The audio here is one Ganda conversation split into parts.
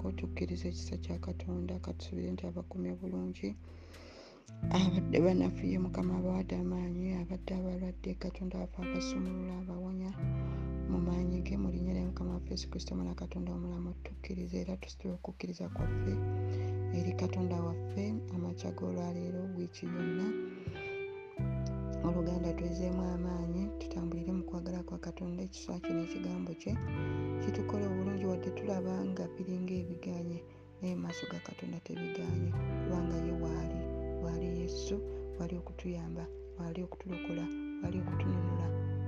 okimalako tukkiriza ekisa kya katonda katusubire nti abakumye bulungi. Abadde banafuye mukama abawadde amaanyi abadde abalwadde katonda waffe abasumulula abawonya mu maanyi ge mu linnya lya mukama waffe yesu kristo mwana katonda omulamu tukkiriza era tusitula okukkiriza kwaffe eri katonda waffe. Amakya g'olwaleero wiiki yonna oluganda twezeemu amaanyi tutambulire mu kwagala kwa katonda ekiswa kino ekigambo kye. Kitukola obulungi wadde tulaba nga biringa ebiganye naye mu maaso ga katonda tebiganye kubanga ye waali waali yesu waali okutuyamba waali okutulokola waali okutununula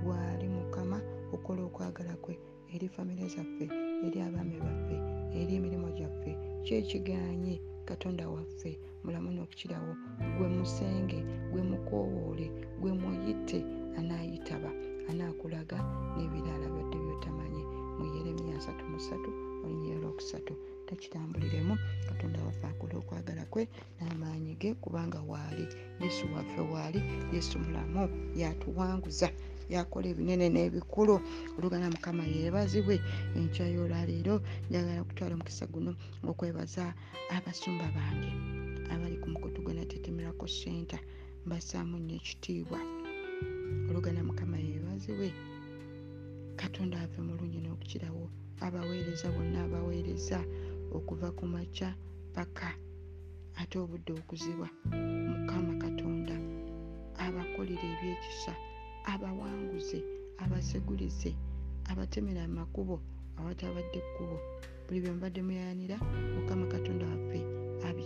waali mukama okola okwagala kwe eri famire zaffe eri abaami baffe eri emirimu gyaffe kyekiganye katonda waffe mulamu n'okukirawo gwe musenge gwe mukoowoole gwe muyite anaayitaba anaakulaga n'ebirala byadde byotamanyi mu yeremiya 33 olunyira olwokusatu takitambuliremu katonda waffe akola okwagala kwe n'amaanyi ge kubanga waali yesu waffe waali yesu mulamu yatuwanguza yakola ebinene n'ebikulu. Olugana mukama yeebazibwe enkya y'olwaleero njagala okutwala omukisa guno okwebaza abasumba bange abali ku mukutu gwe natetemerako senta mbasaamu nnyo ekitiibwa olugana mukama yeebazibwe. Katonda ave mulungi n'okukirawo abaweereza bonna abaweereza okuva ku makya paka ate obudde okuziba mukama katonda abakolera ebyekisa abawanguze abasegulize abatemera amakubo awatabadde ekkubo. Buli bye mubadde muyanira mukama katonda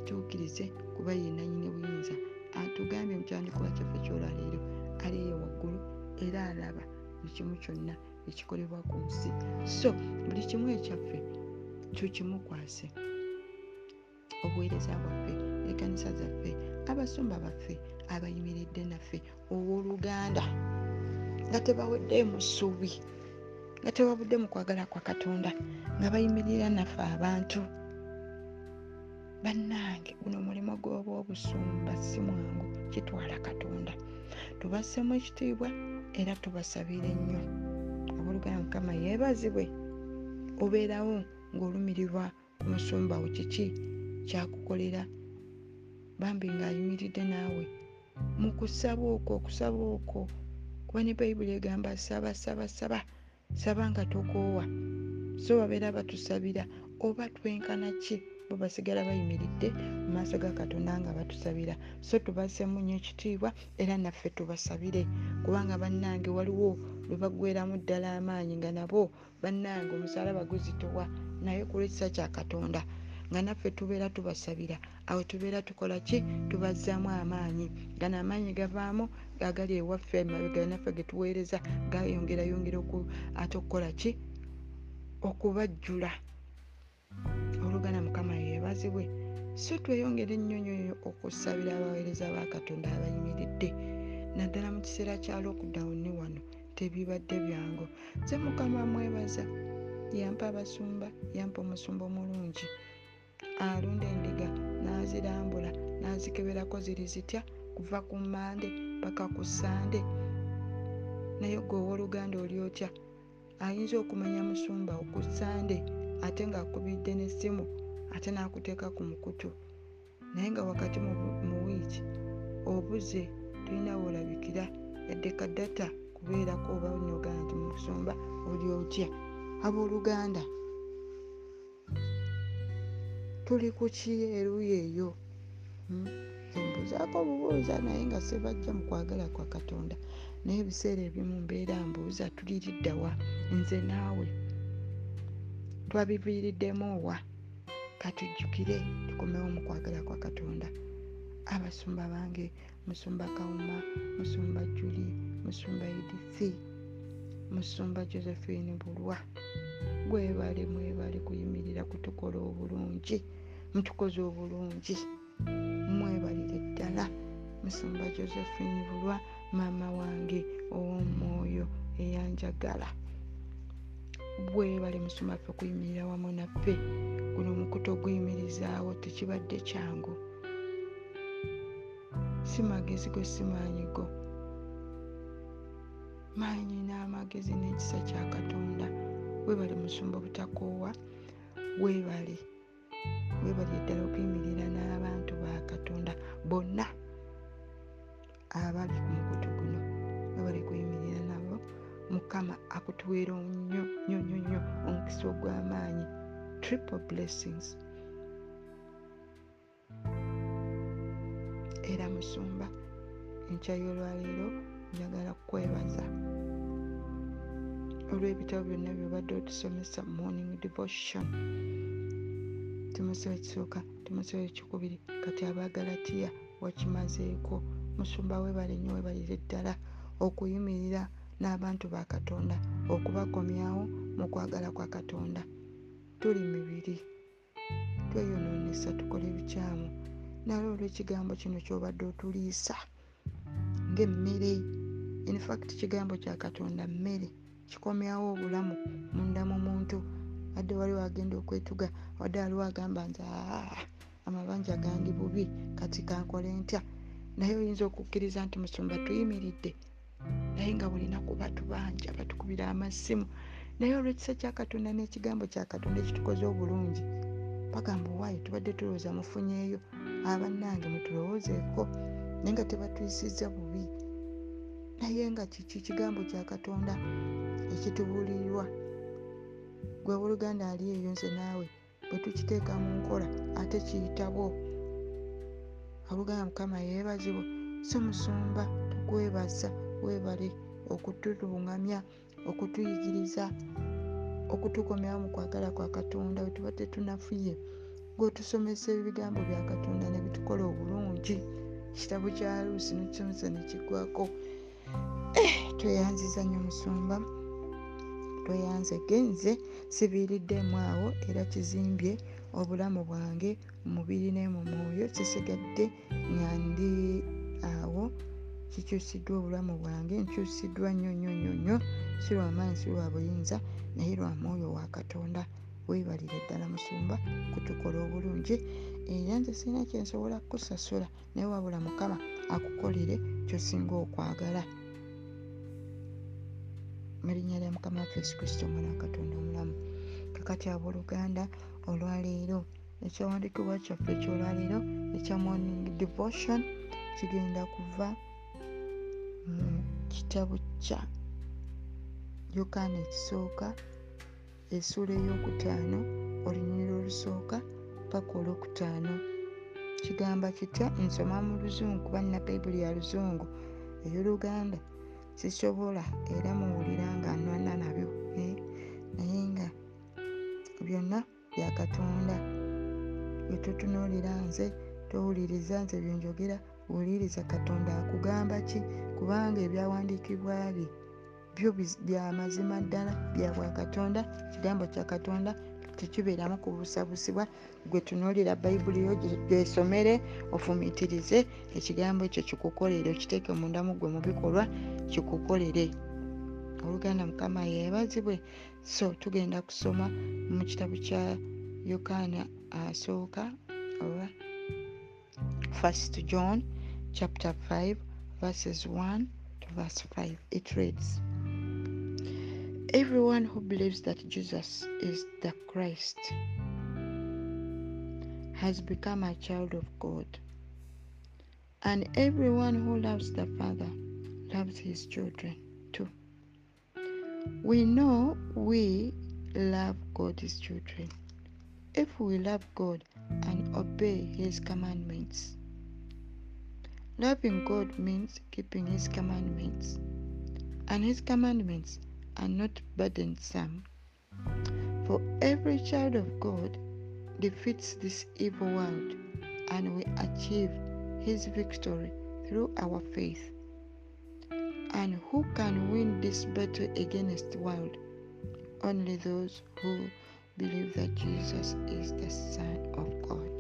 abituukirize kuba yenanyini buyinza. Atugambye mukyandikuba kyaffe kyolwaleero ali eyo waggulu era alaba buli kimu kyonna ekikolebwa ku nsi. So buli kimu ekyaffe tukimukwase. Obuweereza bwaffe ekanisa zaffe abasumba baffe abayimiridde naffe owooluganda nga tebawedde mu ssuubi nga tebavudde mu kwagala kwa katonda nga bayimirira naffe abantu bannange guno omulimu gw'oba obusumba si mwangu kitwala katonda. Tubassemu ekitiibwa era tubasabire nnyo abooluganda mukama yeebazibwe. Obeerawo ng'olumirirwa ku musumba wo kiki kyakukolera? Bambi ng'ayimiridde naawe. Mu kusaba okwo okusaba okwo. Kuba ne bayibuli egamba saba saba saba. Saba nga tokoowa. So babeera batusabira oba twenkana ki bo basigala bayimiridde mu maaso ga katonda nga batusabira. So tubaseemu nnyo ekitiibwa era naffe tubasabire. Kubanga bannange waliwo lwe baggweramu ddala amaanyi nga nabo bannange omusalaba guzitowa naye ku lwekisa kya katonda. Nga naffe tubeera tubasabira. Awo tubeera tukola ki? Tubazzaamu amaanyi. Gano amaanyi gavaamu agali ewaffe mabega naffe ge tuweereza gayongerayongera ate okukola ki? Okubajjula mukama yeebazibwe so tweyongere ennyo nnyo okusabira abaweereza ba katonda abayimiridde. Naddala mu kiseera kya lockdowni wano tebibadde byangu. Nze mukama mwebaza yampa abasumba yampa omusumba omulungi. Alunda endiga n'azirambula n'azikeberako ziri zitya kuva ku mande paka ku sande. Naye gwe owooluganda oli otya? Ayinza okumanya musumba ku sande ate ng'akubidde n'essimu ate n'akuteeka ku mukutu. Naye nga wakati mu wiiki obuze tulina weolabikira yadde kadata kubeerako oba nogana nti musumba oli otya? Abooluganda tuli ku ki eruyi eyo mbuuzaako obubuuza naye nga sebajja mu kwagala kwa katonda. Naye ebiseera ebimu mbeera mbuuza tuliriddawa nze naawe. Twabiviiriddemu wa katujjukire tukomewo mu kwagala kwa katonda. Abasumba bange musumba kawuma musumba juli musumba edisi musumba josephine bulwa. Gwebale mwebale kuyimirira kutukola obulungi mutukoze obulungi. Mwebalire ddala musumba josephine bulwa maama wange ow'omwoyo eyanjagala bwebale musumba ffe okuyimirira wamu naffe guno omukutu oguyimirizaawo tekibadde kyangu. Si magezi go si maanyigo maanyi n'amagezi n'ekisa kya katonda. Weebale musumba obutakoowa weebale weebale ddala okuyimirira n'abantu ba katonda bonna abali ku mukutu guno weebale kuyimirira mukama akutuweera nnyo nnyo nnyo nnyo omukisa ogw'amaanyi. Triple blessings. Era musumba enkya y'olwaleero njagala kukwebaza. Olw'ebitabo byonna byobadde otusomesa morning devotion. Timosewo ekisooka timosewo ekikubiri kati abagalatiya wakimazeeko musumba webale nnyo webalire ddala okuyimirira n'abantu ba katonda okubakomyawo mu kwagala kwa katonda. Tuli mibiri. Tweyonoonesa tukola ebikyamu naye olw'ekigambo kino kyobadde otuliisa ngaemmere infact kigambo kya katonda mmere kikomyawo obulamu munda mu muntu. Wadde waliwo agenda okwetuga wadde waliwo agamba nti amabanja gandi bubi kati kankole ntya? Naye oyinza okukkiriza nti musumba tuyimiridde naye nga bulinaku batubanja batukubira amasimu naye olwekisa kya katonda n'ekigambo kya katonda ekitukoze obulungi bagamba owaayo tubadde tulowooza mufunyeeyo abannange mutulowoozeeko naye nga tebatuyisizza bubi. Naye nga kiki kigambo kya katonda ekitubuulirwa? Gwe woluganda ali eyo nze naawe bwe tukiteeka mu nkola ate kiyitabo oluganda mukama yeebazibwa so musumba tukwebaza weebale okutuluŋŋamya okutuyigiriza okutukomyawo mu kwagala kwa katonda we tuba tetunafuye gweotusomesa ebigambo bya katonda ne bitukola obulungi. Ekitabo kya luusi nekisomesa nekigwako eh, tweyanziza nnyo musumba tweyanze genze sibiiriddemu awo era kizimbye obulamu bwange mumubiri ne mu mwoyo kisigadde nga ndi awo kikyusiddwa obulamu bwange nkyusiddwa nnyo nnyo nnyo nnyo. Si lwamaanyi si lwa buyinza naye lwa mwoyo wa katonda. Weebalire ddala musumba kutukola obulungi. Era nze sirina kyensobola kukusasula naye wabula mukama akukolere kyosinga okwagala. Mu linnya lya mukama waffe yesu kristo omwana wa katonda omulamu. Kakati abooluganda olwaleero ekyawandiikibwa kyaffe ekyolwaleero ekya morning devotion kigenda kuva mu kitabu kya yokaana ekisooka essuula eyokutaano olunyiriro olusooka paka olwokutaano. Kigamba kitya? Nsoma mu luzungu kuba nina bayibuli ya luzungu ey'oluganda. Sisobola era muwulira nga nwana nabyo naye nga byonna bya katonda. Bwetutunuulira nze towuliriza nze byenjogera wuliriza katonda akugamba ki? Kubanga ebyawandiikibwa bye byo bya mazima ddala bya bwa katonda kigambo kya katonda tekibeeramu kubusabusibwa. Gwe tunuulira bayibuli yo gyesomere ofumiitirize ekigambo ekyo kikukolere okiteeke mundamu gwe mu bikolwa kikukolere. Oluganda mukama yeebazibwe. So tugenda kusoma mu kitabu kya yokaana asooka oba first john chapter 5 verses 1 to verse 5 it reads everyone who believes that jesus is the christ has become a child of god. And everyone who loves the father loves his children too. We know we love god's children. If we love god and obey his commandments Loving God means keeping His commandments, and His commandments are not burdensome. For every child of God defeats this evil world, and we achieve His victory through our faith. And who can win this battle against the world? Only those who believe that Jesus is the Son of God.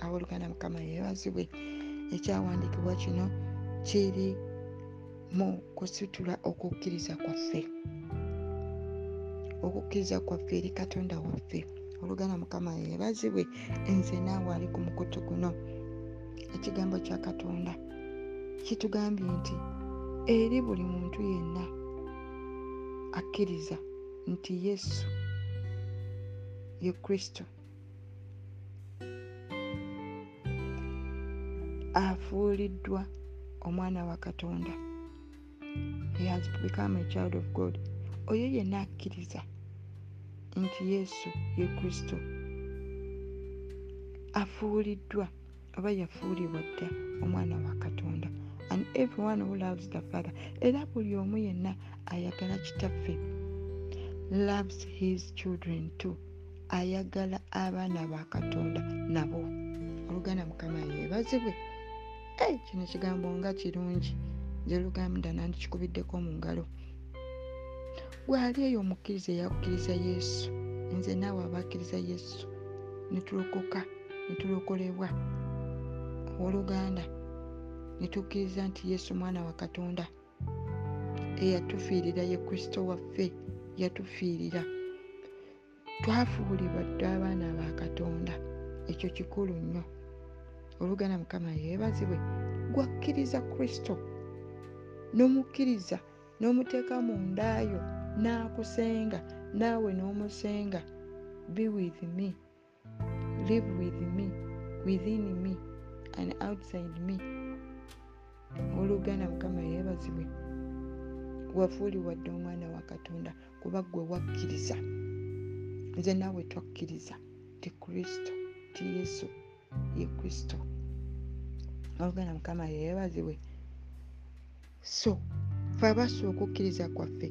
Abooluganda Mukama yeebazibwe ekyawandiikibwa kino kiri mu kusitula okukkiriza kwaffe. Okukkiriza kwaffe eri katonda waffe. Oluganda mukama yeebazibwe nze naawe ali ku mukutu guno. Ekigambo kya katonda kitugambye nti eri buli muntu yenna akkiriza nti yesu ye kristo afuuliddwa omwana wa katonda. He has become a child of god. Oyo yenna akkiriza nti yesu ye kristo afuuliddwa oba yafuulibwa dda omwana wa katonda. And everyone who loves the father era buli omu yenna ayagala kitaffe loves his children too. Ayagala abaana ba katonda nabo. Oluganda mukama yeebazibwe ei kino kigambo nga kirungi gyeluganda nandikikubiddeko mu ngalo. Gwali eyo omukkiriza eyakkiriza yesu nze naawe abakkiriza yesu. Netulokoka netulokolebwa oluganda netukkiriza nti yesu mwana wa katonda eyatufiirira ye kristo waffe yatufiirira. Twafuulibwa dde abaana ba katonda ekyo kikulu nnyo oluganda mukama yeebazibwe gwakkiriza kristo n'omukkiriza n'omuteeka mu ndaayo n'akusenga naawe n'omusenga be with me live with me within me and outside me. Oluganda mukama yeebazibwe wafuulibwa dde omwana wa katonda kuba gwe wakkiriza nze naawe twakkiriza ti kristo ti yesu ye kristo oluganda mukama yeebazibwe. So fe abasooka okukkiriza kwaffe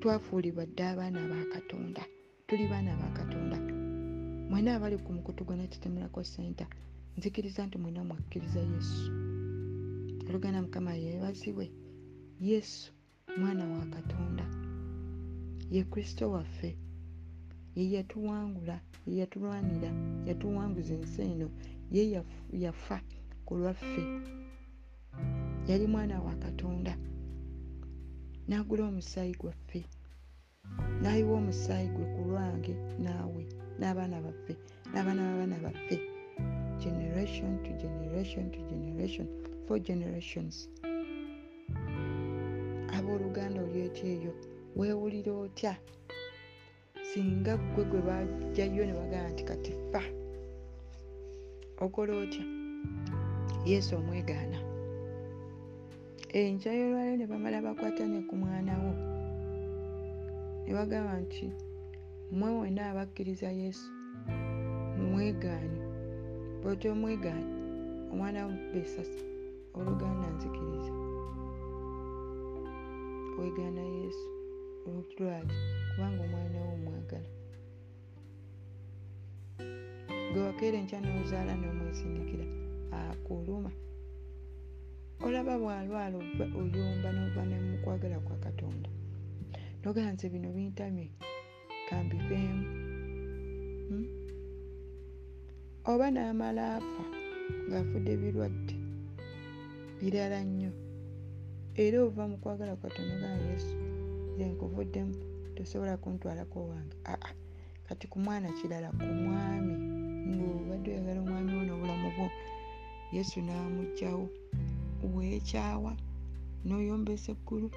twafuulibwa dde abaana ba katonda. Tuli baana ba katonda. Mwena abali ku mukutu gwe netetemerako senta nzikiriza nti mwena mwakkiriza yesu. Oluganda mukama yeebazibwe. Yesu mwana wa katonda. Ye kristo waffe. Ye yatuwangula ye yatulwanira yatuwanguza ensi eno ye yafa ku lwaffe. Yali mwana wa katonda. N'agula omusaayi gwaffe. N'ayiwa omusaayi gwe ku lwange naawe n'abaana baffe n'abaana b'abaana baffe. Generation to generation to generation four generations. Abooluganda oli ety eyo weewulira otya? Singa gwe gwe bajjayo ne bagamba nti kati ffa okola otya yesu omwegaana enkya y'olwaliro ne bamala bakwata ne ku mwanawo ne bagamba nti mmwe wenna abakkiriza yesu mumwegaane bwoti omwegaane omwana wo mukuba esasi oluganda nzikiriza. Weegaana yesu olwaki kubanga omwana wo omwagala gwe wakeera enkya n'ozaala n'omwesindikira akuluma. Olaba bwalwala oyomba nova nemukwagala kwa katonda. Noganze bino bintamye kambiveemu hmm? oba n'amala afa ng'afudde birwadde birala nnyo. Era ova mu kwagala katonda ogana yesu ze nkuvuddemu tosobola kuntwalako wange. Aa kati ku mwana kirala ku mwami. Ngaobadde oyagala omwami wo n'obulamu bwo yesu n'amugjawo weekyawa n'oyombesa eggulu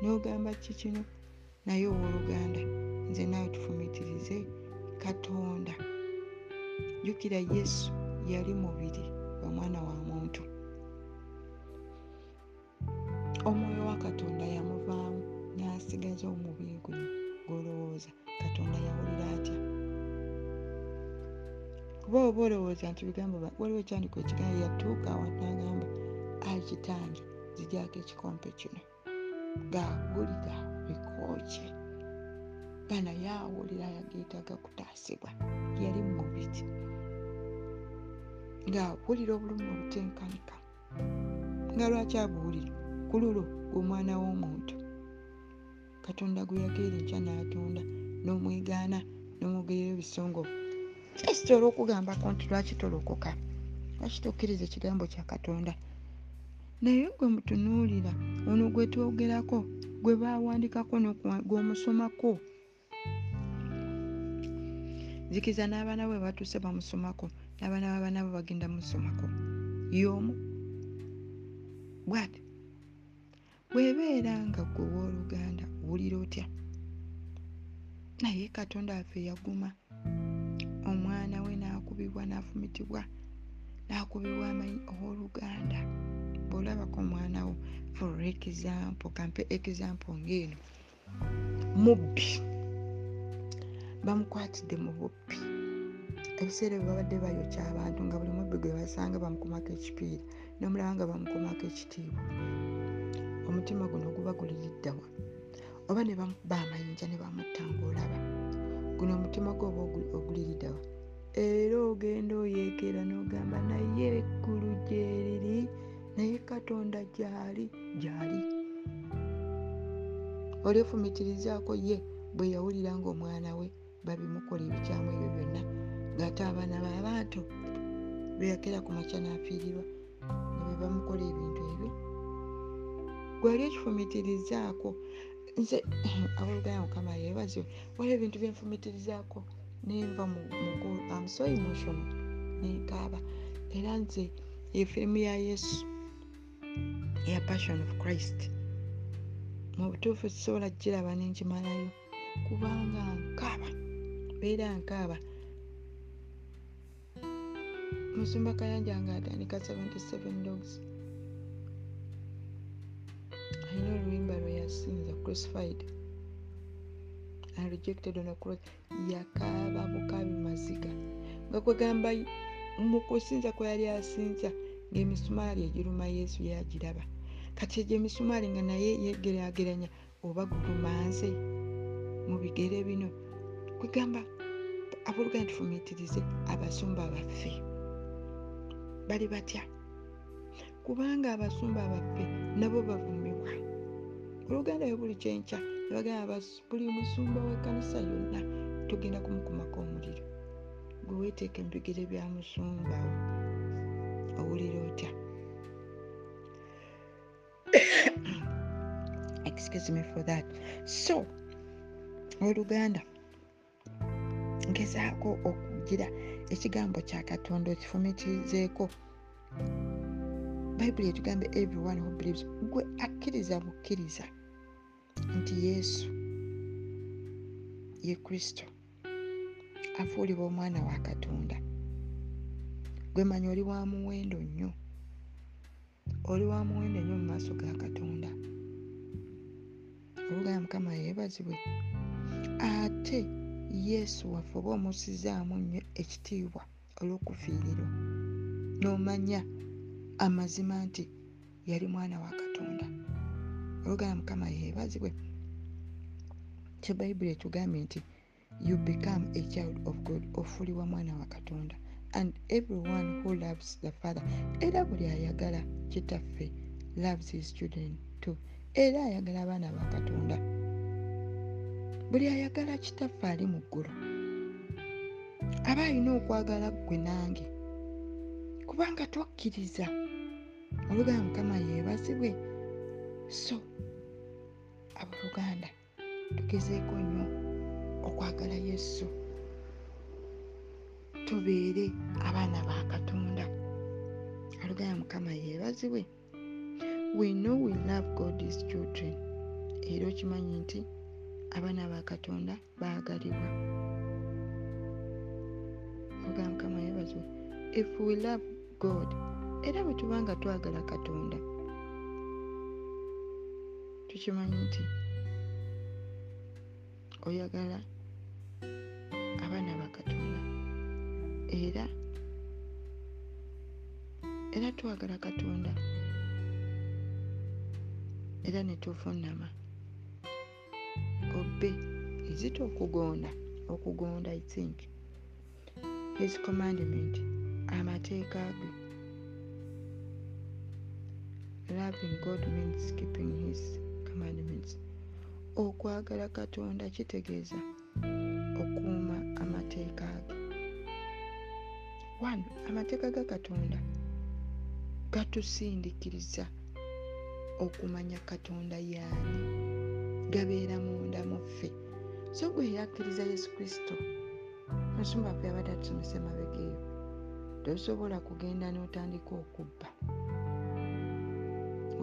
n'ogamba ki kino naye owooluganda nze naawe tufumitirize katonda. Jjukira yesu yali mubiri wa mwana wa muntu. Omwoyo wa katonda yamuvaamu n'asigaza omubiri guno gwolowooza katonda kuba oba olowooza nti bigambo waliwo ekyandiko ekigambo yatuuka awatu n'agamba akitange zijako ekikompe kino ng'awulira bikooki bana yaawulira yageetaga kutaasibwa yali mubiti. Ng'awulira obulumi obutenkanika nga lwaki abuwulira ku lulo gw'omwana w'omuntu katonda gwe yageera enkya n'atonda n'omwegaana n'omugerera ebisongovu kisitola okugambako nti lwaki tolokoka? Lwaki tokkiriza ekigambo kya katonda? Naye gwe mutunuulira ono gwe twogerako gwe baawandikako gweomusomako zikiza n'abaana bwe batuuse bamusomako n'abaana babaana bwe bagenda musomako. Y'omu bwati. Bwebeera nga gwe wooluganda owulira otya? Naye katonda waffe yaguma n'akubibwa n'afumitibwa n'akubibwa amanyi owooluganda. Bw'olabako omwana wo for example kampe example ng'eno. Mubbi. Bamukwatidde mu bubbi. Ebiseera bwe babadde bayokya abantu nga buli mubbi gwe basanga bamukumako ekipiira n'omulaba nga bamukumako ekitiibwa. Omutima guno guba guliriddawa oba ne bamukuba amayinja ne bamutta ngaolaba guno omutima gwe oba oguliriddawa era ogenda oyeekera n'ogamba naye eggulu gyeriri naye katonda gyali gyali. Oli ofumitirizaako ye bwe yawulira ngaomwana we babimukola ebikyamu ebyo byonna. Ng'ate abaana baabantu beyakera ku makya n'afiirirwa ne bwe bamukola ebintu ebyo. Gwali ekifumitirizaako nze abooluganda mukama yeebazibwe waliwo ebintu byenfumitirizaako nenva muso emotional. Nenkaaba era nze efirimu ya yesu eya passion of christ. Mu butuufu sisobola giraba nenkimalayo kubanga nkaaba beera nkaaba musumba kayanja nga atandika 77 dogs. Alina oluyimba lwe yasinza crucified and rejected on a cross. Yakaaba bukabi maziga. Nga kwegamba mu kusinza kwe yali asinza ng'emisumaali egiruma yesu yagiraba. Kati egyo emisumaali nga naye yegeraageranya oba gulumanze mu bigere bino kwegamba abooluganda tufumiitirize abasumba baffe. Bali batya? Kubanga abasumba baffe nabo bavumibwa oluganda we buli kyenkya nebagamba buli musumba w'ekkanisa yonna tugenda kumukumako omuliro. Gwe weeteeka emibigere bya musumbawo owulira otya? Excuse me for that. So oluganda ngezaako okugira ekigambo kya katonda okifumitirizeeko bayibuli etugambe everyone who believes gwe akkiriza bukkiriza nti yesu. Ye kristo. Afuulibwa omwana wa katonda. Gwe manya oli wa muwendo nnyo? Oli wa muwendo nnyo mu maaso ga katonda? Oluganda mukama yeebazibwe. Ate yesu waffe oba omusizaamu nnyo ekitiibwa olw'okufiirirwa n'omanya amazima nti yali mwana wa katonda oluganda mukama yeebazibwe kye bayibuli etugambye nti you become a child of god ofuulibwa mwana wa katonda. And everyone who loves the father. Era buli ayagala kitaffe loves his children too. Era ayagala abaana ba katonda. Buli ayagala kitaffe ali mu ggulu. Aba alina okwagala ggwe nange. Kubanga twakkiriza oluganda mukama yeebazibwe so abooluganda tugezeeko nnyo okwagala yesu. Tubeere abaana ba katonda. Oluganda mukama yeebazibwe. We know we love god's children. Era okimanyi nti abaana ba katonda baagalibwa. Oluganda mukama yeebazibwe. If we love god era bwe tuba nga twagala katonda tukimanyi nti oyagala abaana ba katonda? Era era twagala katonda. Era ne tuvunnama obbe izita okugonda okugonda i think. His commandment amateeka ge. Loving god means keeping his commandments okwagala katonda kitegeeza okuuma amateeka ge. One amateeka ga katonda gatusindikiriza okumanya katonda yaani gabeera munda mu ffe so gwe yakkiriza yesu kristo musumba fe abadde atusomesa emabega eyo tosobola kugenda n'otandika okubba.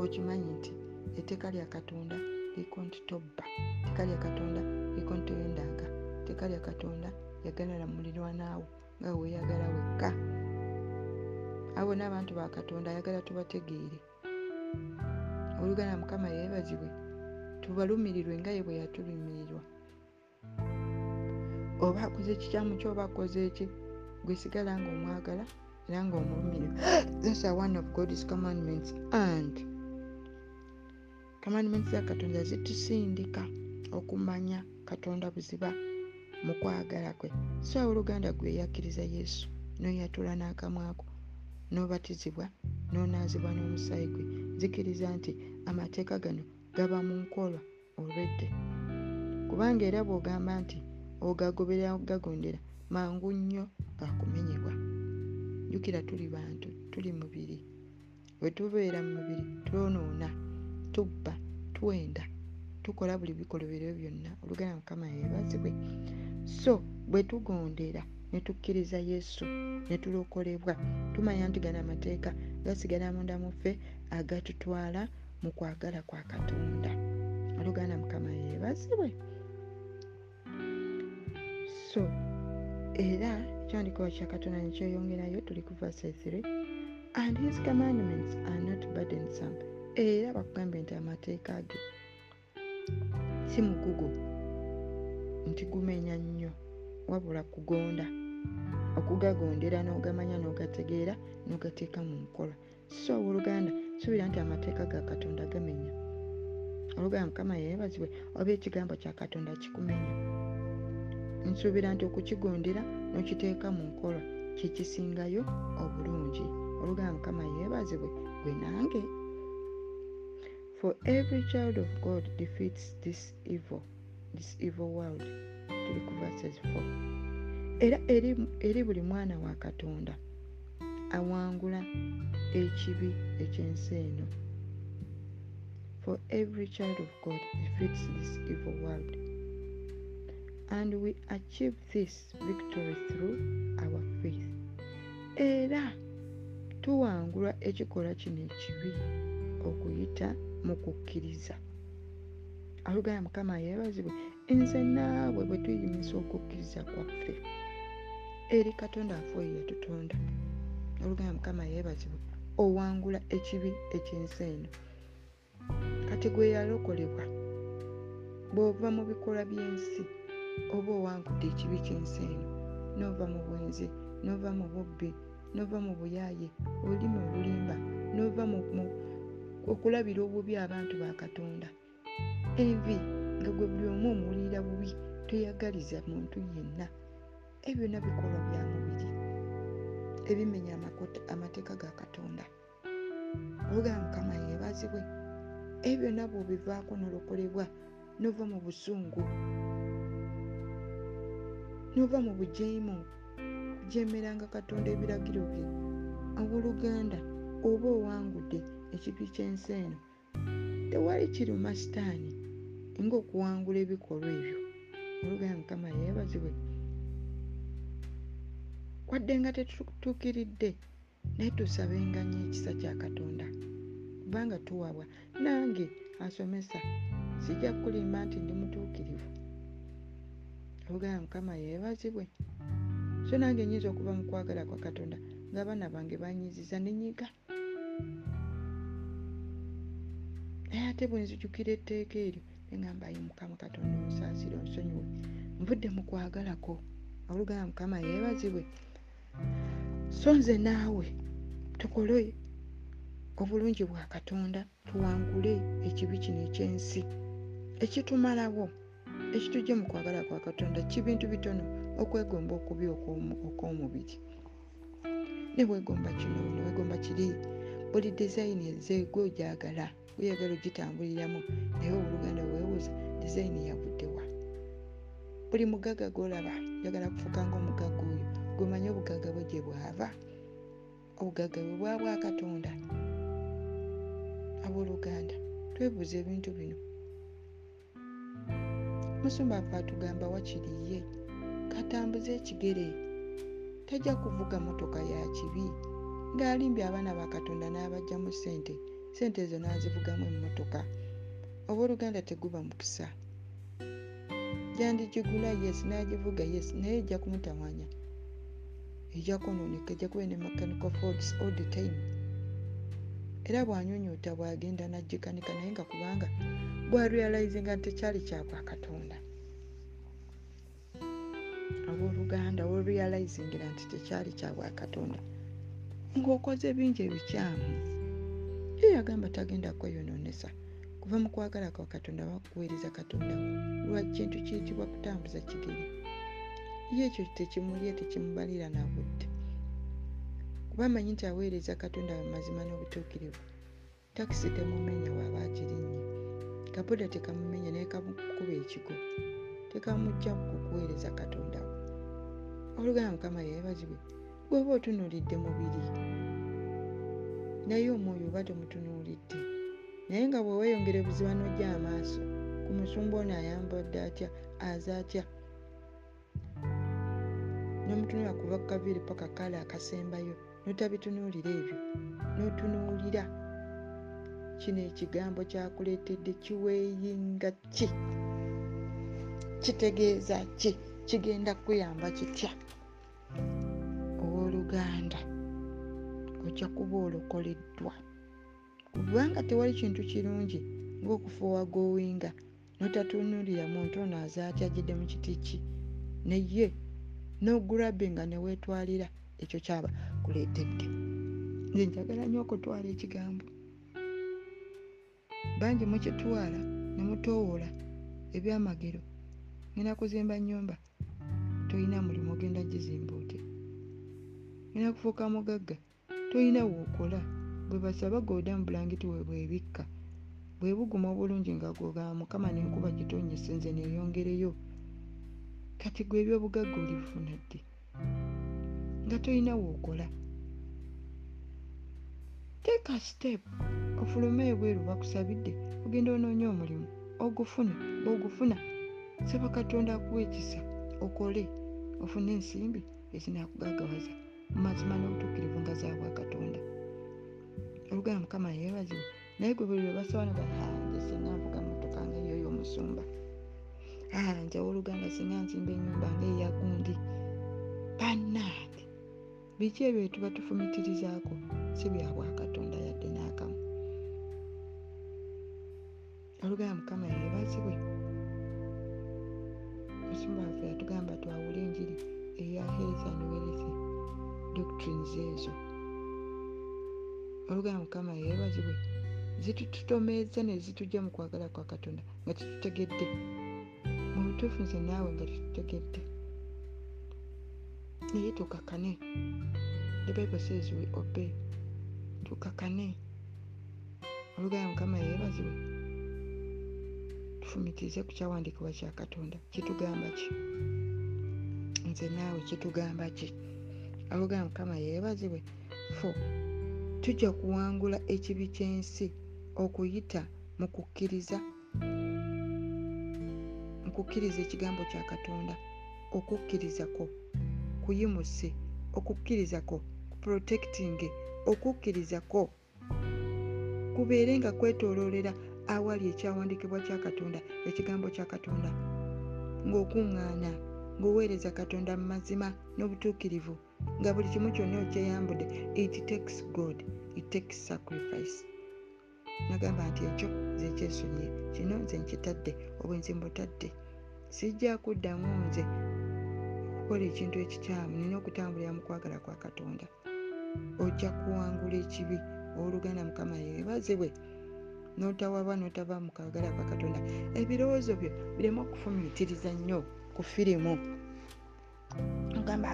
Okimanyi nti etteeka lya katonda liko nti tobba. Etteeka lya katonda liko nti toyendaaga etteeka lya katonda yagalala mulirwanaawo nga weeyagala wekka. Abo n'abantu ba katonda ayagala tubategeere. Oluganda mukama yeebazibwe tubalumirirwe nga ye bwe yatulumirirwa oba akoze kikyamu kyoba akoze eki gwesigala ngaomwagala era ngaomulumirirwa thats are one of god's commandments and commandments za katonda zitusindika okumanya katonda buziba mu kwagala kwe. So oluganda gwe yakkiriza yesu noyatula n'akamwako n'obatizibwa n'onaazibwa n'omusaayi gwe. Zikiriza nti amateeka gano gaba mu nkola olwedde. Kubanga era bw'ogamba nti ogagoberera ogagondera mangu nnyo gakumenyebwa jjukira tuli bantu tuli mubiri. Bwe tubeera mu mubiri twonoona tubba twenda tukola buli bikolobero byonna. Oluganda mukama yeebazibwe. So bwe tugondera ne tukkiriza yesu ne tulokolebwa tumanya nti gano amateeka gasigala munda mu ffe agatutwala mu kwagala kwa katonda. Oluganda mukama yeebazibwe. So era ekyandikowa kya katonda nekyeyongerayo tuli ku verse 3 and his commandments are not burdensome era bakugambye nti amateeka ge si mugugo nti gumenya nnyo wabula kugonda okugagondera n'ogamanya n'ogategeera n'ogateeka mu nkola so oluganda suubira nti amateeka ga katonda gamenya oluganda mukama yeebazibwe oba ekigambo kya katonda kikumenya nsuubira nti okukigondera n'okiteeka mu nkola kyekisingayo obulungi oluganda mukama yeebazibwe gwe nange for every child of god defeats this evil this evil world tuli ku verses 4 era eri, buli mwana wa katonda awangula ekibi ekyensi eno. For every child of god defeats this evil world. And we achieve this victory through our faith. Era tuwangula ekikolwa kino ekibi okuyita mu kukkiriza. Oluganda mukama yeebazibwe nze naabwe bwe tuyimisa okukkiriza kwaffe. Eri katonda afe oyo yatutonda. Oluganda mukama yeebazibwe owangula ekibi ekyensi eno. Kati gwe yalokolebwa bw'ova mu bikolwa by'ensi oba owangudde ekibi ky'ensi eno n'ova mu bwenzi n'ova mu bubbi n'ova mu buyaaye olulimi olulimba n'ova mu okulabira obubi abantu ba katonda. Envi nga gwe buli omu omuwulira bubi toyagaliza muntu yenna. Ebyo byonna bikolwa bya mubiri ebimenya amateeka ga katonda. Olugamba mukama yeebazibwe ebyo byonna bwobivaako nolokolebwa nova mu busungu nova mu bujeemu kujemeranga katonda ebiragiro bye awoluganda oba owangudde ekibi ky'ensi eno tewali kiruma sitaani ngaokuwangula ebikolwa ebyo. Oluganda mukama yeebazibwe. Wadde nga tetutuukiridde naye tusabenga nnyo ekisa kya katonda kubanga tuwabwa. Nange asomesa sijja kulimba nti ndi mutuukirivu. Oluganda mukama yeebazibwe. So nange nyinza okuva mu kwagala kwa katonda ng'abaana bange banyiziza nenyiga naye ate bwe nzijukira etteeka eryo. Neŋambayo mukama katonda omusaasire onsonyiwe. Nvudde mu kwagalako. Oluganda mukama yeebazibwe. So nze naawe tukole obulungi bwa katonda tuwangule ekibi kino ekyensi. Ekitumalawo ekitujja mu kwagala kwa katonda kibintu bitono okwegomba okubi okw'omubiri. Ne bwegomba kino newegomba kiri. Buli dizayini ezeegwe ojagala oyagala ogitambuliramu naye owooluganda weebuuza dizayini yavuddewa buli mugagga gwolaba yagala kufuuka ngaomugagga oyo gwemanye obugagga bwe gye bwava? Obugagga bwe bwa bwakatonda abooluganda twebuuza ebintu bino. Musumba afe atugamba wakiriye katambuze ekigere. Tajja kuvuga motoka ya kibi ng'alimbye abaana ba katonda n'abajjamu ssente ssente ezo n'azivugamu emmotoka. Oba oluganda teguba mukisa. Gyandigigula yes n'agivuga yes naye ejja kumutawanya. Ejja kwonooneka ejja kuba ne mechanical faults all the time. Era bw'anyonyoota bw'agenda n'agikanika naye nga kubanga bwarealizinga nti tekyali kyakwa katonda. Abooluganda worealizingira nti tekyali kyabwa katonda. Ng'okoze bingi ebikyamu ye yagamba tagenda kweyonoonesa. Kuva mu kwagala kwa katonda bakuweereza katonda lwa kintu kiyitibwa kutambuza kigeri ye ekyo tekimulye tekimubalira nabudde. Kuba amanyi nti aweereza katonda mazima n'obutuukirivu. Takisi temumenya waaba agirinnye kabuda tekamumenya naye kamukuba ekigo. Tekamujja kukuweereza katonda we oluganda mukama yeebazibwe gweoba otunuulidde mubiri naye omwoyo oba tomutunuulidde naye nga bwe weeyongera ebuziba n'ojja amaaso ku musumba ono ayambadde atya aze atya? Nomutunula kuva ku kaviiri paka kale akasembayo notabitunuulira ebyo notunuulira. Kino ekigambo kyakuleetedde kiweeyinga ki? Kitegeeza ki? Kigenda kuyamba kitya? Owooluganda ojja kuba olokoleddwa kubanga tewali kintu kirungi ng'okufuuwa gowinga notatunuulira muntu ono aze atya agidde mu kiti ki naye n'ogulabinga ne weetwalira ekyo kyaba kuleetedde. Nze njagala nnyo okutwala ekigambo. Bangi mukitwala ne mutoowola ebyamagero ngenda kuzimba nnyumba tolina mulimu ogenda gizimba otya ngenda kufuuka mugagga tolina wookola bwe basaba gooda mu bulangiti we bwebikka bwe buguma obulungi nga gogamba mukama nenkuba gitonyese nze neeyongereyo kati gwe ebyobugagga olibufuna ddi? Nga tolina wookola teeka step. Ofulume ebweru bakusabidde ogenda onoonya omulimu. Ogufuna bwogufuna saba katonda akuwa ekisa okole. Ofune ensimbi ezinakugagawaza mu mazima n'obutuukirivu nga zabwa katonda oluganda mukama yeebazibwe naye gwe buli lwe basaba nje singa nvuga motoka nga eyoyo omusumba nze oluganda singa nzimba enyumba ngaeya gundi. Bannange biki ebyo byetuba tufumitirizaako si byabwa katonda yadde n'akamu. Oluganda mukama yeebazibwe musumba waffe yatugamba twawule enjiri eya heeza niwereze doctrines ezo oluganda mukama yeebazibwe zitututomeeza ne zitujja mu kwagala kwa katonda nga tetutegedde. Mu butuufu nze naawe nga tetutegedde. Naye tukakane. The bible says we obey. Tukakane. Oluganda mukama yeebazibwe tufumitirize ku kyawandiikibwa kya katonda. Kitugamba ki? Nze naawe kitugamba ki oluganda mukama yeebazibwe. Fo tujja kuwangula ekibi ky'ensi okuyita mu kukkiriza mu kukkiriza ekigambo kya katonda. Okukkirizako kuyimuse okukkirizako kuprotectinge okukkirizako kubeere nga kwetooloolera awali ekyawandiikibwa kya katonda ekigambo kya katonda. Ng'okuŋŋaana ng'oweereza katonda mu mazima n'obutuukirivu nga buli kimu kyonna okyeyambudde it takes god it takes sacrifice. Nagamba nti ekyo nze kyesonyiye. Kino nze nkitadde obwenzi mbutadde. Sijja kuddamu nze okukola ekintu ekikyamu nina okutambulira mu kwagala kwa katonda. Ojja kuwangula ekibi owooluganda mukama yeebazibwe n'otawaba n'otava mu kagala kwa katonda. Ebirowoozo byo biremu okufumiitiriza nnyo ku firimu. Ogamba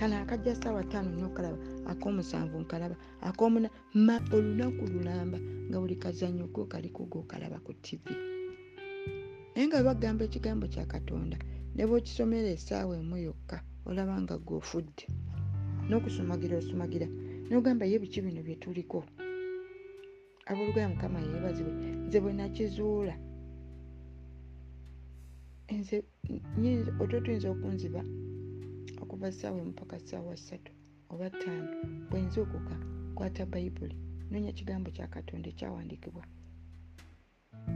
"Ah, kano akajja saawa ttaano nokalaba ak'omusanvu nkalaba akomuna ma olunaku lulamba nga buli kazanyo go kaliko gokalaba ku tivi naye nga bagamba ekigambo kya katonda ne bwokisomera essaawa emu yokka olaba nga gweofudde n'okusumagira osumagira nogamba ye biki bino bye tuliko? Aboolugaya mukama yeebazibwe nze bwe nakizuula. Nze nyinza- otwo tuyinza okunziba okuva ssaawa emu paka ssaawa ssatu oba ttaano bwe nzuukuka kwata bayibuli noonya kigambo kya katonda ekyawandiikibwa.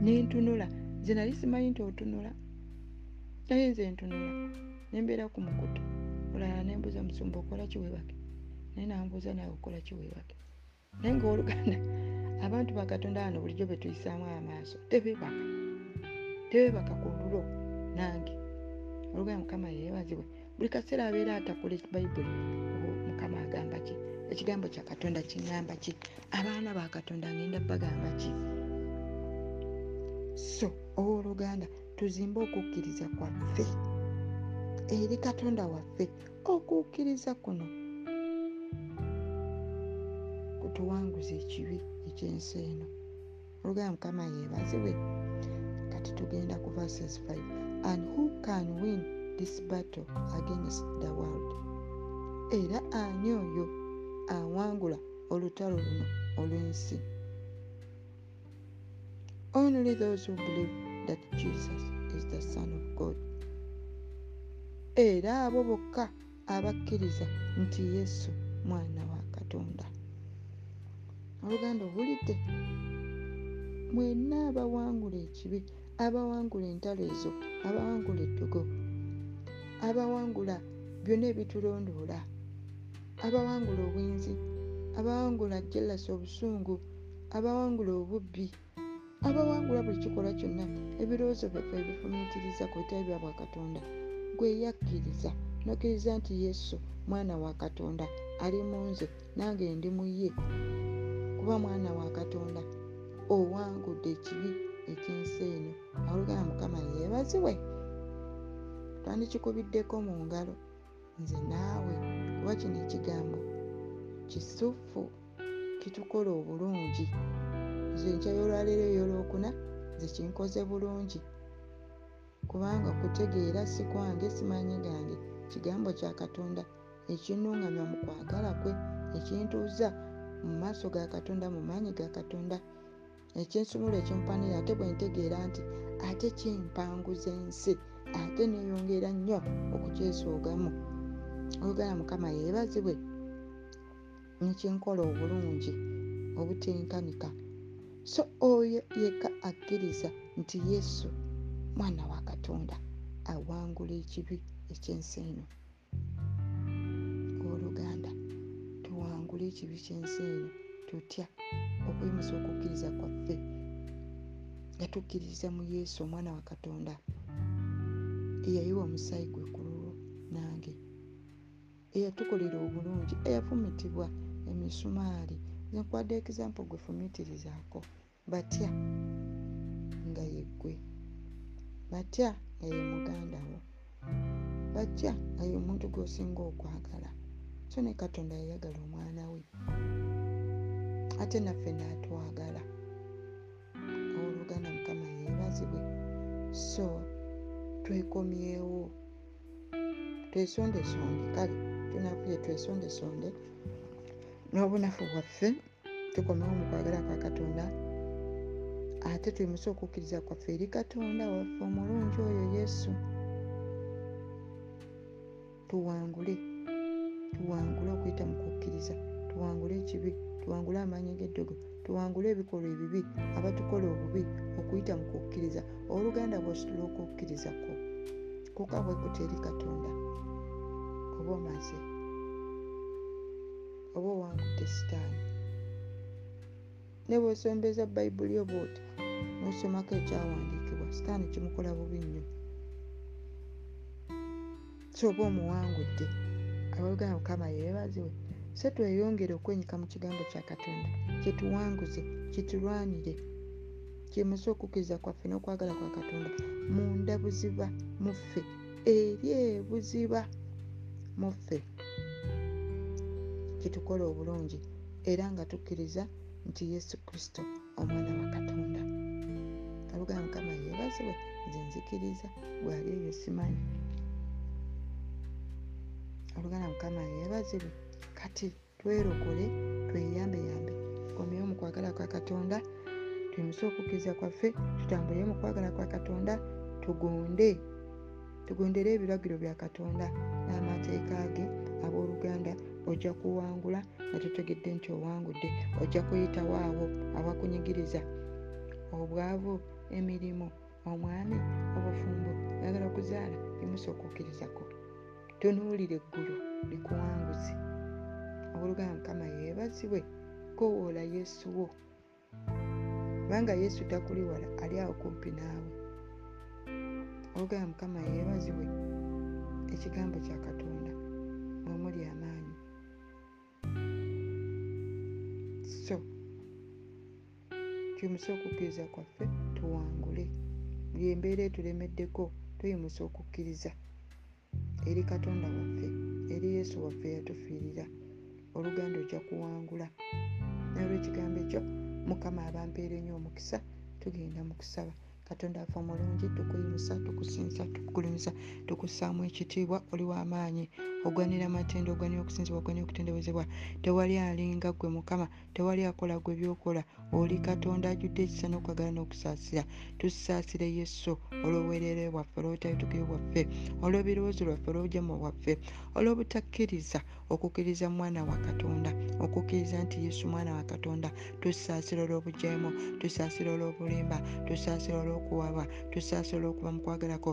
Nentunula nze nali simanyi nti otunula naye nze ntunula. Nembeera ku mukutu olala nembuuza musumba okola kiwebake naye nambuuza nawe okola kiwebake naye ngaoluganda abantu bakatonda wano bulijjo betuyisaamu amaaso tebebaka tebebaka ku lulo nange. Oluganda mukama yeebazibwe buli kaseera abeera atakula bayibuli o- mukama agamba ki? Ekigambo kya katonda kiŋŋamba ki? Abaana ba katonda ngenda bagamba ki? So owooluganda tuzimbe okukkiriza kwaffe. Eri katonda waffe okukkiriza kuno. Kutuwanguza ekibi ekyensi eno. Oluganda mukama yeebazibwe. Kati tugenda ku verses 5 and who can win this battle against the world. Era ani oyo awangula olutalo luno olw'ensi. Only those who believe that jesus is the son of god. Era abo bokka abakkiriza nti yesu mwana wa katonda. Oluganda obulidde? Mwenna abawangula ekibi abawangula entalo ezo abawangula eddogo abawangula byonna ebitulondoola. Abawangula obwenzi abawangula jelasi obusungu abawangula obubbi abawangula buli kikolwa kyonna ebirowoozo byaffe ebifumiitiriza ku bitali bya bwakatonda gweyakkiriza nokkiriza nti yesu mwana wa katonda ali mu nze nange ndi mu ye kuba mwana wa katonda owangudde ekibi ekyensi eno. Olugana mukama yeebazibwe twandikikubiddeko mu ngalo. Nze naawe kuba kino ekigambo. Kisufu kitukola obulungi. Nze nkya y'olwaleero ey'olwokuna nze kinkoze bulungi. Kubanga kutegeera si kwange simanyi gange. Kigambo kya katonda ekinnuŋŋamya mu kwagala kwe ekintuuza mu maaso ga katonda mu maanyi ga katonda. Ekyensumula ekimpanira ate bwe ntegeera nti ate kimpanguza ensi ate neeyongera nnyo okukyesoogamu olugana mukama yeebazibwe nekinkola obulungi obutenkanika so oyo yekka akkiriza nti yesu mwana wa katonda awangula ekibi ekyensi eno owooluganda tuwangule ekibi kyensi eno tutya okuyimusa okukkiriza kwaffe. Nga tukkiririza mu yesu omwana wa katonda eyayiwa omusaayi gwe ku lulwo nange. Eyatukolera obulungi eyafumitibwa emisumaali. Nkwadde ekizampo gwe fumitirizaako batya nga yeggwe batya nga ye muganda wo. Batya nga ye omuntu gw'osinga okwagala. So ne katonda yayagala omwana we. Ate naffe n'atwagala. Owooluganda mukama yeebazibwe. So twekomyewo twesondesonde kale tunafuye twesondesonde n'obunafu bwaffe tukomewo mu kwagala kwa katonda. Ate twimuse okukkiriza kwaffe eri katonda waffe omulungi oyo yesu. Tuwangule tuwangule okuyita mu kukkiriza. Tuwangule ekibi tuwangule amaanyi g'eddogo tuwangule ebikolwa ebibi abatukola obubi okuyita mu kukkiriza. Oluganda bw'ositula okukkiriza kwo kuka bwekuta eri katonda? Oba omaze? Oba owangudde sitaani? Ne bw'osombeza bayibuli oba oti n'osomako ekyawandiikibwa sitaani kimukola bubi nnyo. So oba omuwangudde abooluganda mukama yeebazibwe so tweyongere okwenyika mu kigambo kya katonda kyetuwanguze kitulwanire kimuse okukkiriza kwaffe n'okwagala kwa katonda munda buziba muffe eri ebuziba muffe. Kitukola obulungi era nga tukkiriza nti yesu kristo omwana wa katonda. Kalugaa mukama yeebazibwe nze nzikiriza bwali eyo simanyi. Oluganda mukama yeebazibwe kati twerokole tweyambeyambe. Tukomyewo mu kwagala kwa katonda twimuse okukkiriza kwaffe tutambulire mu kwagala kwa katonda tugonde. Tugondere ebiragiro bya katonda n'amateeka ge abooluganda ojja kuwangula nga tutegedde nti owangudde ojja kuyitawo awo abakunyigiriza obwavu emirimu omwami obufumbo oyagala okuzaala bimusa okukkirizako tunuulira eggulu likuwanguzi obooluganda mukama yeebazibwe kowoola yesu wo kubanga yesu takuli wala ali awo kumpi naawe. Oluganda mukama yeebazibwe ekigambo kya katonda mwe muli amaanyi. So tuyimuse okukkiriza kwaffe tuwangule. Buli embeera etulemeddeko tuyimuse okukkiriza eri katonda waffe eri yesu waffe yatufiirira. Oluganda ojja kuwangula nolwekigambo ekyo mukama abampeera ennyo omukisa tugenda mu kusaba. Katonda afe omulungi tukuyimusa tukusinza tukugulumiza tukussaamu ekitiibwa oli w'amaanyi ogwanira amatendo ogwanira okusinzibwa ogwanira okutendebezebwa. Tewali alinga gwe mukama tewali akola gwe byokola. Oli katonda ajjudde ekisa n'okwagala n'okusaasira. Tusaasire yesu olw'obwereere bwaffe olw'obutayitukivu bwaffe olw'ebirowoozo lwaffe olw'obujama bwaffe olw'obutakkiriza okukkiriza mwana wa katonda okukkiriza nti yesu mwana wa katonda tusaasira olw'obujeemu tusaasira olw'obulimba tusaasira olw'okuwaba tusaasira olw'okuba mu kwagalako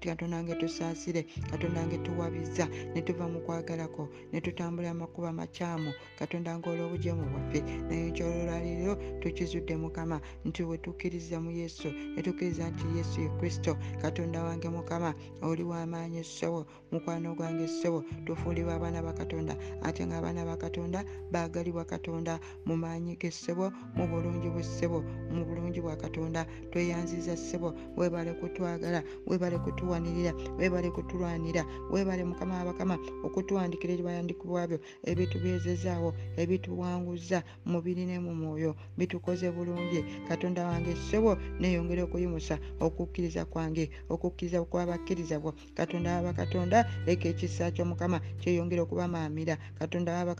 katonda nge tusaasire katonda nge tuwabiza ne tuva mu kwagalako ne tutambula amakubo amakyamu katonda nga olw'obujeemu bwaffe. Naye nkyololwaliro tukizudde mukama nti we tukkiriza mu yesu ne tukkiriza nti yesu ye kristo katonda wange mukama oli w'amaanyi essobo mukwano gwange essobo tufuulibwa abaana ba katonda ate ng'abaana ba katonda baagalibwa katonda mu maanyi g'essebo mu bulungi bw'essebo mu bulungi bwa katonda. Tweyanziza ssebo weebale kutwagala weebale kutuwanirira weebale kutulwanira weebale mukama wabakama okutuwandikira ebiwandikibwabyo ebitubyezezaawo ebituwanguza mu mubiri ne mu mwoyo. Bitukoze bulungi. Katonda wange ssebo neeyongere okuyimusa okukkiriza kwange okukkiriza kw'abakkiriza bwo. Katonda waba katonda leka ekisa ky'omukama kyeyongere okubamaamira katonda waba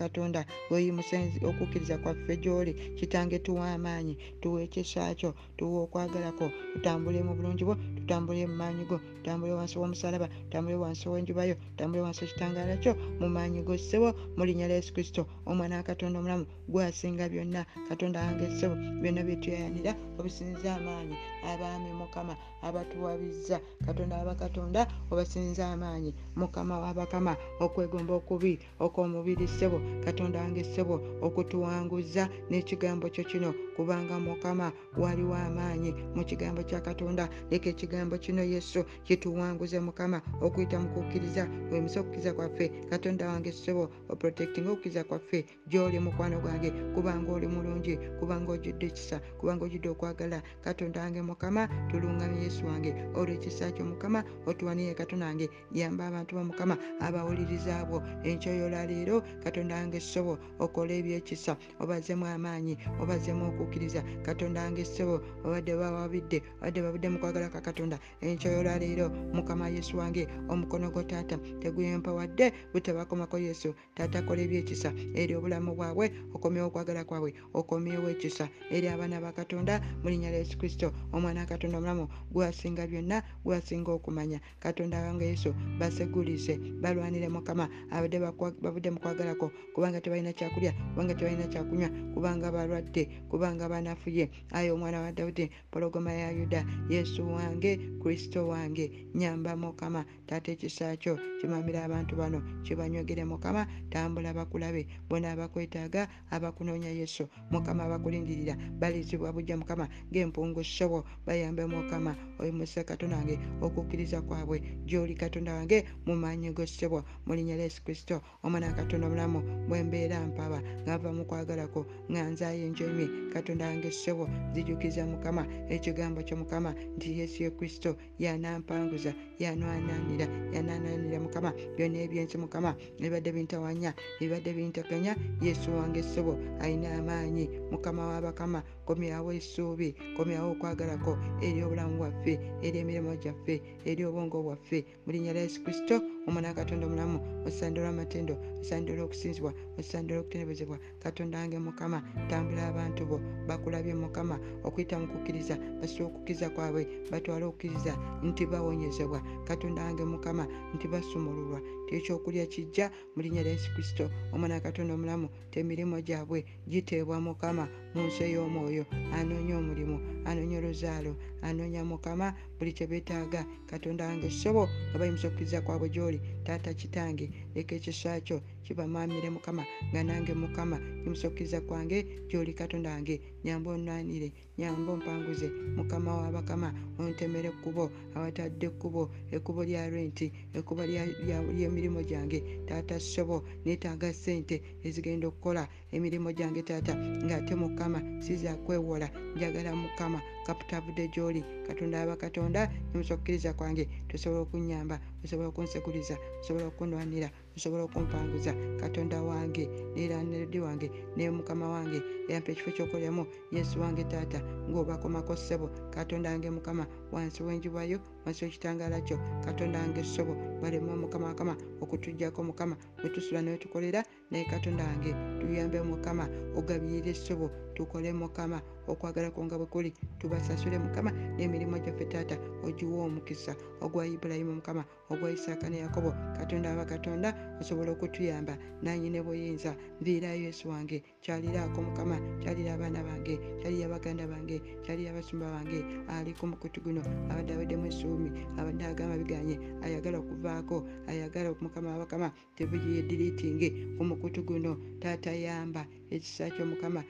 katonda weyimusa okukkiriza kwaffe gy'oli kitange tuwa amaanyi tuwa ekisa kyo tuwa okwagalako tutambule mu bulungi bwo tutambule mu maanyi go tutambule wansi w'omusalaba tutambule wansi w'enjubayo tutambule wansi w'ekitangaala kyo mu maanyi go ssebo mu linnya lya yesu kristo. Omwana wa katonda omulamu gwasinga byonna katonda wange ssebo byonna byetweyanira obisinza amaanyi. Abaami mukama abatuwabiza katonda waba katonda obasinza amaanyi. Mukama wabakama okwegomba okubi okw'omubiri ssebo katonda wange ssebo okutuwanguza n'ekigambo kyo kino. Kubanga mukama waliwo amaanyi mu kigambo kya katonda. Leka ekigambo kino yesu kituwanguze mukama okuyita mu kukkiriza wemisa okukkiriza kwaffe. Katonda wange ssebo oprotectinga okukkiriza kwaffe gy'oli mukwano gwange. Kubanga oli mulungi kubanga ojjudde ekisa kubanga ojjudde okwagala. Katonda wange mukama tulungamye yesu wange. Olw'ekisa kyo mukama otuwanire katonda wange. Yamba abantu ba mukama abawuliriza abo. Enkyoyolaleero katonda wange ssebo okola ebyekisa obazeemu amaanyi obazeemu okukkiriza katonda wange ssebo obadde bawabidde obadde babudde mu kwagala kwa katonda enkyoyolaleero mukama yesu wange omukono gwo taata teguyempa wadde butabakomako yesu. Taata kola ebyekisa eri obulamu bwabwe okomyewo okwagala kwabwe okomyewo ekisa eri abaana ba katonda mu linnya lya yesu kristo omwana wa katonda omulamu gwasinga byonna gwasinga okumanya. Katonda wange yesu basegulize balwanire mukama abadde bavudde mu kwagalako kubanga tebalina kyakulya kubanga tebalina kyakunywa kubanga balwadde kubanga banafuye ayi omwana wa dawudi pologoma ya yuda yesu wange kristo wange nyamba mukama taata ekisa kyo kimamira abantu bano kibanyogere mukama tambula bakulabe. Bona abakwetaaga abakunoonya yesu mukama abakulindirira balizibwa bujja mukama ng'empungu ssobo bayambe mukama. Oyimuse katonda wange okukkiriza kwabwe gy'oli katonda wange mu maanyi go ssebo mu linnya lya yesu kristo omwana wa katonda omulamu bwe mbeera mpaba ng'ava mu kwagalako nga nzaayo enjomi katonda wange ssebo zijukiza mukama. Ekigambo kyo mukama nti yesu ye kristo yanampanguza yanwananira yanananira mukama. Byonna ebyensi mukama ebibadde bintawanya ebibadde binteganya yesu wange ssebo alina amaanyi. Mukama w'abakama komyawo essuubi komyawo okwagalako eri obulamu bwaffe eri emirimu gyaffe eri obwongo bwaffe. Mu linnya lya yesu kristo omwana wa katonda omulamu osandula amatendo osandula okusinzibwa osandula okutendebezebwa katonda wange mukama tambula abantu bo. Bakulabye mukama okuyita mu kukkiriza basobola okukkiriza kwabwe batwale okukkiriza nti bawonyezebwa. Katonda wange mukama nti basumululwa ekyokulya kijja mu linnya lya yesu kristo. Omwana wa katonda omulamu temirimu gyabwe giteebwa mukama mu nsi ey'omwoyo. Anoonya omulimu anoonya oluzaalo anoonya mukama buli kye beetaaga. Katonda wange sobo nga bayimusa okukkiriza kwabwe gy'oli taata kitange leka ekisa kyo kibamamire mukama nga nange mukama yimusa okukkiriza kwange gy'oli katonda wange. Nyamba onnwanire nyamba ompanguze mukama w'abakama ontemere ekkubo awatadde ekkubo ekkubo lya renti ekkubo ly'emirimu gyange. Taata sobo neetaaga ssente ezigenda okukola emirimu gyange taata ng'ate mukama siza kwewola. Njagala mukama kaputavudde gy'oli katonda aba katonda yimusa okukkiriza kwange. Tosobola okunyamba osobola okunsekuliza osobola okunwanira osobola okumpanguza katonda wange neranedi wange ne mukama wange. Yampa ekifo kyokolamu yesu wange taata ng'obakomako ssebo. Katonda wange mukama wansi w'enjubayo wansi w'ekitangaala kyo. Katonda wange ssobo balema mukama wakama okutujjako mukama wetusula newetukolera naye katonda wange tuyambe mukama ogabirire essobo tukole mukama okwagala kwonga bwe kuli tubasasule mukama n'emirimu gyaffe taata ogiwa omukisa ogwa ibulayimu mukama ogwa isaaka ne yakobo katonda aba katonda osobola okutuyamba nanyine buyinza nviirayo yesu wange kyaliraako mukama kyalira abaana bange kyalira baganda bange kyalira abasumba bange ali ku mukutu guno abadde aweddemu essuumi abadde agamba biganye ayagala okuvaako ayagala mukama wabakama tebiyediriitinge ku mukutu guno taata yamba ekisa kyo mukama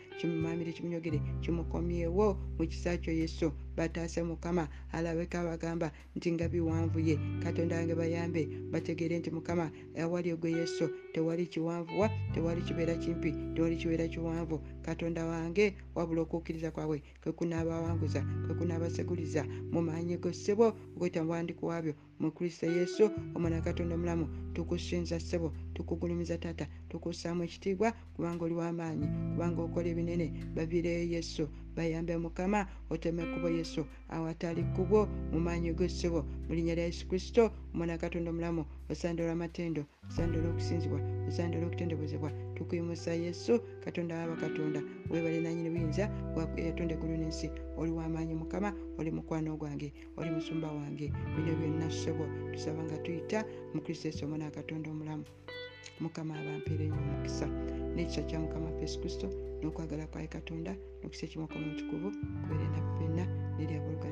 kimumamire kimunyogere kimukomyewo mu kisa kyo yesu bataase mukama. Alabeka abagamba nti nga biwanvu ye katonda wange bayambe bategeere nti mukama awali ogwe yesu tewali kiwanvuwa tewali kibeera kimpi tewali kibeera kiwanvu. Katonda wange wabula okukkiriza kwabwe kwekunaabawanguza kwekunaabaseguliza mu maanyi go ssebo okweta muwandiku waabyo mu kristo yesu omwana wa katonda omulamu tukusinza ssebo tukugulumiza taata tukussaamu ekitiibwa kubanga oli w'amaanyi kubanga okola ebinene baviireyo yesu bayambe mukama oteme ekkubo yesu awatali kkubo mu maanyi g'essebo mu linnya lya yesu kristo omwana wa katonda omulamu osandula amatendo osandula okusinzibwa osandula okutendebwezebwa tukuyimusa yesu katonda waba katonda webale nanyini buyinza yatonda eggulu n'ensi oli w'amaanyi mukama oli mukwano gwange oli musumba wange. Bino byonna ssebo tusaba nga tuyita mu kristo yesu omwana wa katonda omulamu mukama abampeera ennyo omukisa. N'ekisa kya mukama ffe yesu kristo n'okwagala kwaye katonda n'okisa ekimwaka omutukuvu kubeere naffe ffenna n'eri abooluganda bonna